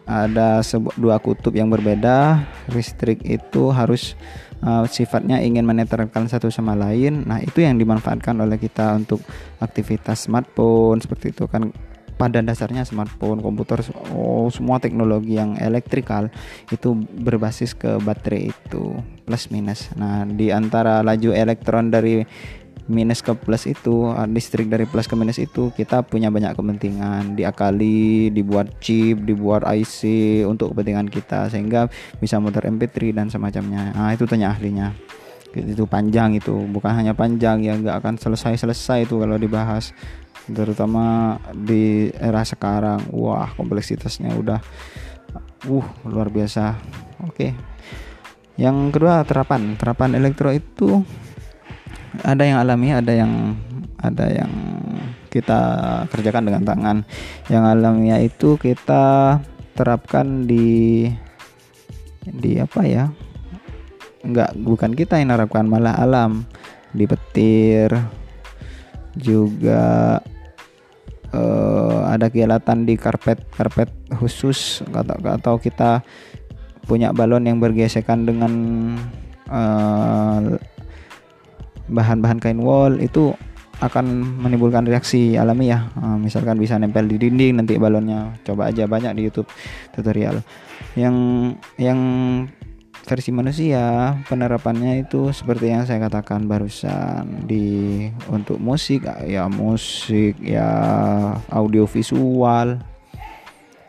Speaker 1: ada dua kutub yang berbeda. Listrik itu harus uh, sifatnya ingin menetralkan satu sama lain. Nah itu yang dimanfaatkan oleh kita untuk aktivitas smartphone seperti itu kan. Pada dasarnya smartphone, komputer, oh, semua teknologi yang elektrikal itu berbasis ke baterai itu plus minus. Nah, di antara laju elektron dari minus ke plus itu ah, listrik dari plus ke minus itu kita punya banyak kepentingan. Diakali dibuat chip dibuat IC untuk kepentingan kita sehingga bisa muter MP3 dan semacamnya. Nah itu tanya ahlinya. Itu panjang itu. Bukan hanya panjang ya nggak akan selesai selesai itu kalau dibahas. Terutama di era sekarang. Wah kompleksitasnya udah uh luar biasa. Oke. Yang kedua terapan. Terapan elektro itu ada yang alami ada yang ada yang kita kerjakan dengan tangan. Yang alamiah itu kita terapkan di di apa ya? Enggak bukan kita yang menerapkan malah alam. Di petir juga uh, ada kegiatan di karpet karpet khusus. Atau atau kita punya balon yang bergesekan dengan eh, bahan-bahan kain wall itu akan menimbulkan reaksi alami ya uh, misalkan bisa nempel di dinding nanti balonnya coba aja banyak di YouTube tutorial. Yang yang versi manusia penerapannya itu seperti yang saya katakan barusan di untuk musik ya musik ya audio visual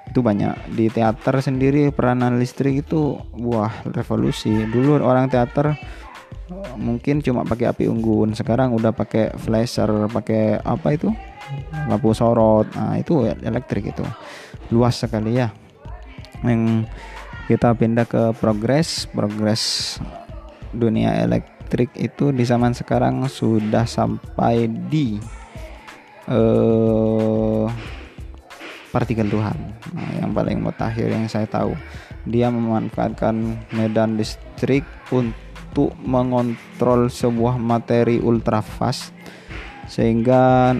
Speaker 1: itu banyak. Di teater sendiri peranan listrik itu wah revolusi. Dulu orang teater mungkin cuma pakai api unggun. Sekarang udah pakai flasher pakai apa itu? Lampu sorot. Nah itu elektrik itu. Luas sekali ya. Yang kita pindah ke progres progres dunia elektrik itu di zaman sekarang sudah sampai di uh, partikel Tuhan. Nah, yang paling mutakhir yang saya tahu. Dia memanfaatkan medan listrik untuk mengontrol sebuah materi ultra fast. Sehingga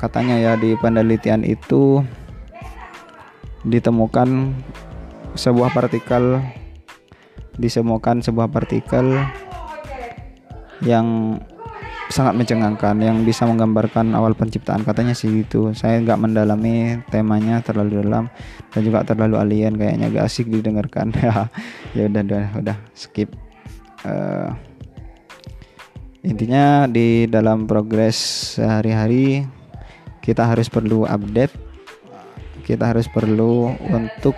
Speaker 1: katanya ya di penelitian itu ditemukan sebuah partikel disemukan sebuah partikel yang sangat mencengangkan yang bisa menggambarkan awal penciptaan. Katanya sih gitu. Saya nggak mendalami temanya terlalu dalam dan juga terlalu alien kayaknya gak asik didengarkan. Ya ya udah udah udah skip uh, intinya di dalam progres sehari-hari kita harus perlu update. Kita harus perlu untuk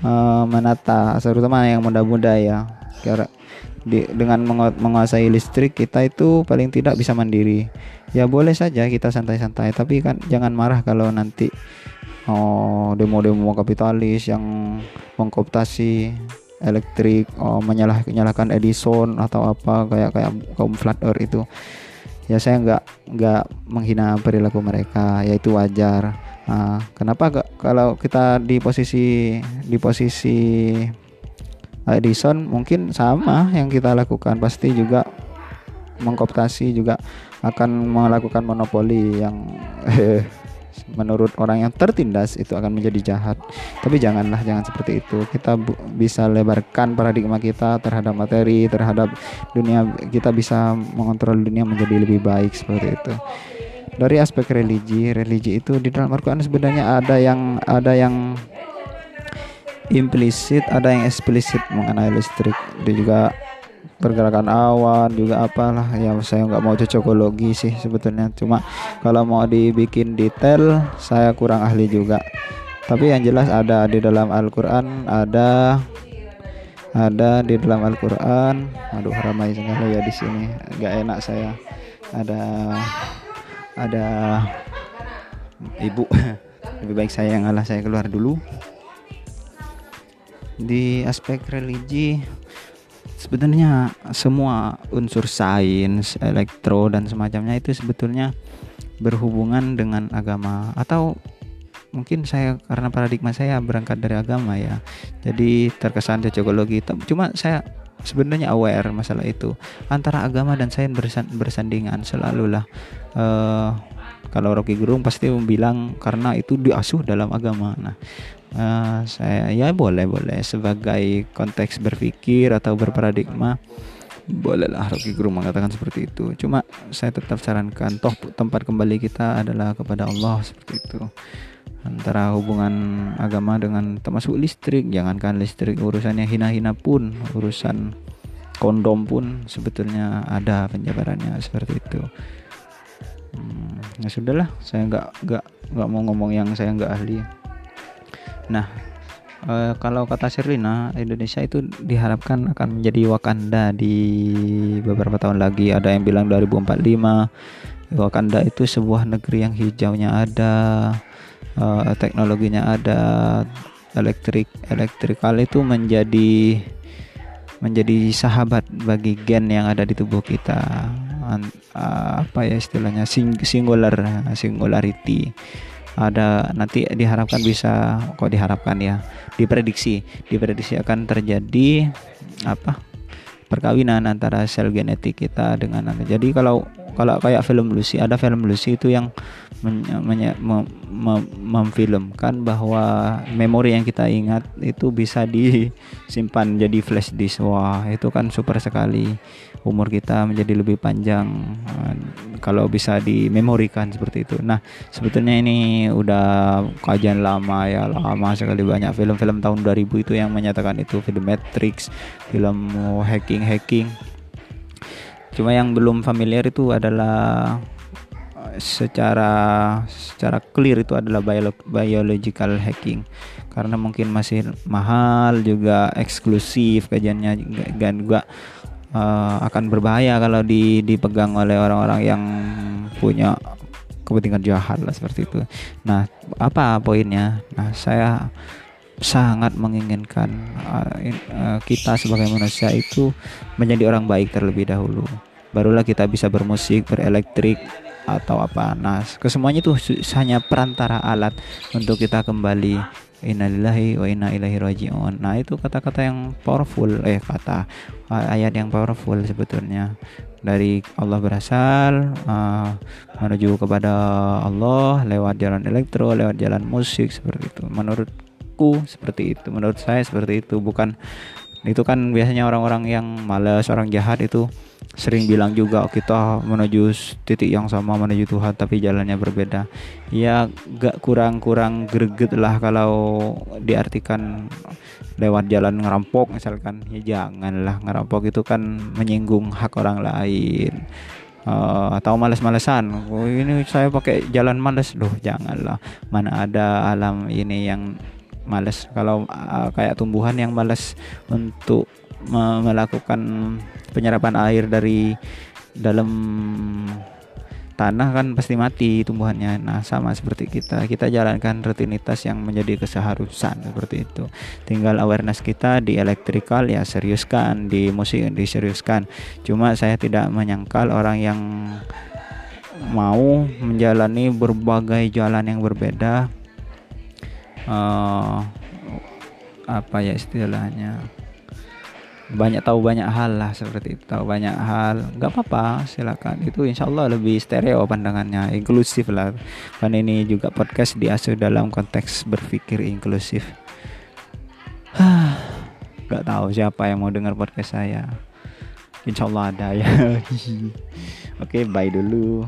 Speaker 1: uh, menata terutama yang muda-muda ya. Karena di, dengan menguasai listrik kita itu paling tidak bisa mandiri. Ya boleh saja kita santai-santai tapi kan jangan marah kalau nanti oh demo-demo kapitalis yang mengkooptasi elektrik oh, menyalah menyalahkan Edison atau apa kayak kayak kaum flat earth itu. Ya saya nggak nggak menghina perilaku mereka yaitu wajar. Nah, kenapa gak, kalau kita di posisi di posisi Edison mungkin sama yang kita lakukan. Pasti juga mengkooptasi juga akan melakukan monopoli yang menurut orang yang tertindas itu akan menjadi jahat. Tapi janganlah jangan seperti itu. Kita bisa lebarkan paradigma kita terhadap materi, terhadap dunia. Kita bisa mengontrol dunia menjadi lebih baik seperti itu dari aspek religi religi itu di dalam Al-Quran sebenarnya ada yang ada yang implisit ada yang eksplisit mengenai listrik dia juga pergerakan awan juga apalah. Ya saya nggak mau cocokologi sih sebetulnya. Cuma kalau mau dibikin detail saya kurang ahli juga. Tapi yang jelas ada di dalam Al-Quran ada ada di dalam Al-Quran. Aduh ramai sekali ya di sini. Nggak enak saya. Ada ada ibu. Lebih baik saya yang ngalah saya keluar dulu. Di aspek religi sebetulnya semua unsur sains elektro dan semacamnya itu sebetulnya berhubungan dengan agama. Atau mungkin saya karena paradigma saya berangkat dari agama ya. Jadi terkesan cocokologi cuma saya sebenarnya aware masalah itu. Antara agama dan sains bersandingan selalulah uh, kalau Rocky Gerung pasti bilang karena itu diasuh dalam agama. Nah uh, saya ya boleh boleh. Sebagai konteks berpikir atau berparadigma bolehlah Rocky Guru mengatakan seperti itu. Cuma saya tetap sarankan toh tempat kembali kita adalah kepada Allah seperti itu. Antara hubungan agama dengan termasuk listrik jangankan listrik urusannya hina-hina pun urusan kondom pun sebetulnya ada penjabarannya seperti itu. Hmm, ya sudahlah saya nggak nggak nggak mau ngomong yang saya nggak ahli nah uh, kalau kata Sherlina Indonesia itu diharapkan akan menjadi Wakanda di beberapa tahun lagi. Ada yang bilang 2045 Wakanda itu sebuah negeri yang hijaunya ada uh, teknologinya ada elektrik elektrikal itu menjadi menjadi sahabat bagi gen yang ada di tubuh kita. Uh, apa ya istilahnya sing singular singularity ada nanti diharapkan bisa kok diharapkan ya diprediksi. Diprediksi akan terjadi apa perkawinan antara sel genetik kita dengan nanti jadi kalau kalau kayak film Lucy ada film Lucy itu yang mem, mem, memfilmkan bahwa memori yang kita ingat itu bisa disimpan jadi flash disk wah itu kan super sekali umur kita menjadi lebih panjang uh, kalau bisa dimemorikan seperti itu. Nah, sebetulnya ini udah kajian lama ya, lama sekali banyak film-film tahun 2000 itu yang menyatakan itu film Matrix, film hacking-hacking. Cuma yang belum familiar itu adalah uh, secara secara clear itu adalah biological hacking karena mungkin masih mahal juga eksklusif kajiannya dan juga uh, akan berbahaya kalau di, dipegang oleh orang-orang yang punya kepentingan jahat lah seperti itu. Nah, apa poinnya? Nah, saya sangat menginginkan uh, uh, kita sebagai manusia itu menjadi orang baik terlebih dahulu. Barulah kita bisa bermusik, berelektrik atau apa. Nah, kesemuanya itu hanya perantara alat untuk kita kembali innalillahi wa inna ilaihi rajiun. Nah, itu kata-kata yang powerful eh kata ayat yang powerful sebetulnya. Dari Allah berasal uh, menuju kepada Allah lewat jalan elektro, lewat jalan musik seperti itu. Menurutku seperti itu, menurut saya seperti itu bukan itu kan biasanya orang-orang yang malas, orang jahat itu sering bilang juga kita menuju titik yang sama menuju Tuhan tapi jalannya berbeda. Ya gak kurang-kurang greget lah kalau diartikan lewat jalan ngerampok misalkan. Ya janganlah ngerampok itu kan menyinggung hak orang lain. Uh, atau males-malesan. Oh, ini saya pakai jalan males. Loh janganlah. Mana ada alam ini yang males kalau uh, kayak tumbuhan yang males untuk melakukan penyerapan air dari dalam tanah kan pasti mati tumbuhannya. Nah, sama seperti kita. Kita jalankan rutinitas yang menjadi keseharusan seperti itu. Tinggal awareness kita di elektrikal ya seriuskan, di musik diseriuskan. Cuma saya tidak menyangkal orang yang mau menjalani berbagai jalan yang berbeda uh, apa ya istilahnya? Banyak tahu banyak hal lah seperti itu tahu banyak hal. Nggak apa-apa silakan. Itu insya Allah lebih stereo pandangannya inklusif lah. Kan ini juga podcast diasuh dalam konteks berpikir inklusif. Nggak tahu siapa yang mau dengar podcast saya. Insya Allah ada ya. Oke bye dulu